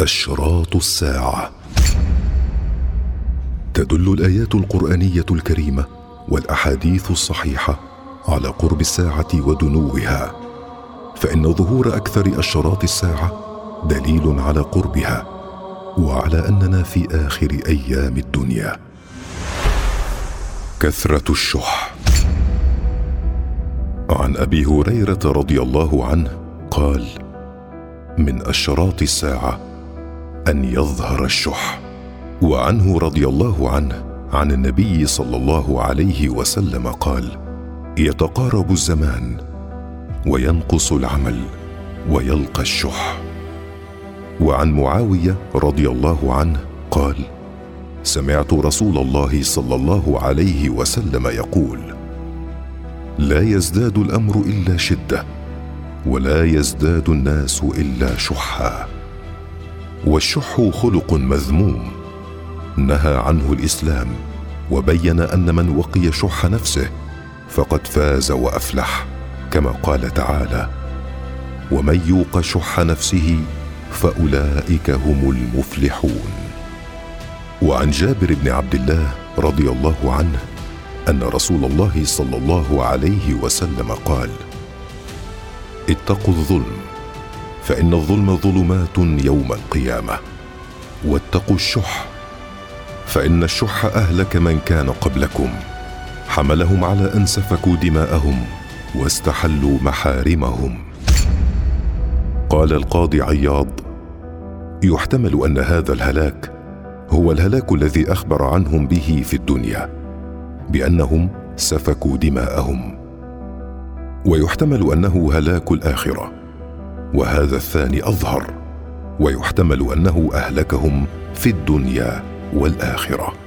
اشراط الساعة. تدل الآيات القرآنية الكريمة والأحاديث الصحيحة على قرب الساعة ودنوها. فإن ظهور أكثر اشراط الساعة دليل على قربها وعلى أننا في آخر أيام الدنيا. كثرة الشح. عن أبي هريرة رضي الله عنه قال من أشراط الساعة أن يظهر الشح. وعنه رضي الله عنه عن النبي صلى الله عليه وسلم قال يتقارب الزمان وينقص العمل ويلقى الشح. وعن معاوية رضي الله عنه قال سمعت رسول الله صلى الله عليه وسلم يقول لا يزداد الأمر إلا شدة ولا يزداد الناس إلا شحا. والشح خلق مذموم. نهى عنه الإسلام وبين أن من وقي شح نفسه فقد فاز وأفلح كما قال تعالى ومن يوق شح نفسه فأولئك هم المفلحون. وعن جابر بن عبد الله رضي الله عنه أن رسول الله صلى الله عليه وسلم قال اتقوا الظلم فإن الظلم ظلمات يوم القيامة. واتقوا الشح فإن الشح أهلك من كان قبلكم. حملهم على ان سفكوا دماءهم واستحلوا محارمهم. قال القاضي عياض يحتمل أن هذا الهلاك هو الهلاك الذي أخبر عنهم به في الدنيا بأنهم سفكوا دماءهم. ويحتمل أنه هلاك الآخرة. وهذا الثاني أظهر ويحتمل أنه أهلكهم في الدنيا والآخرة.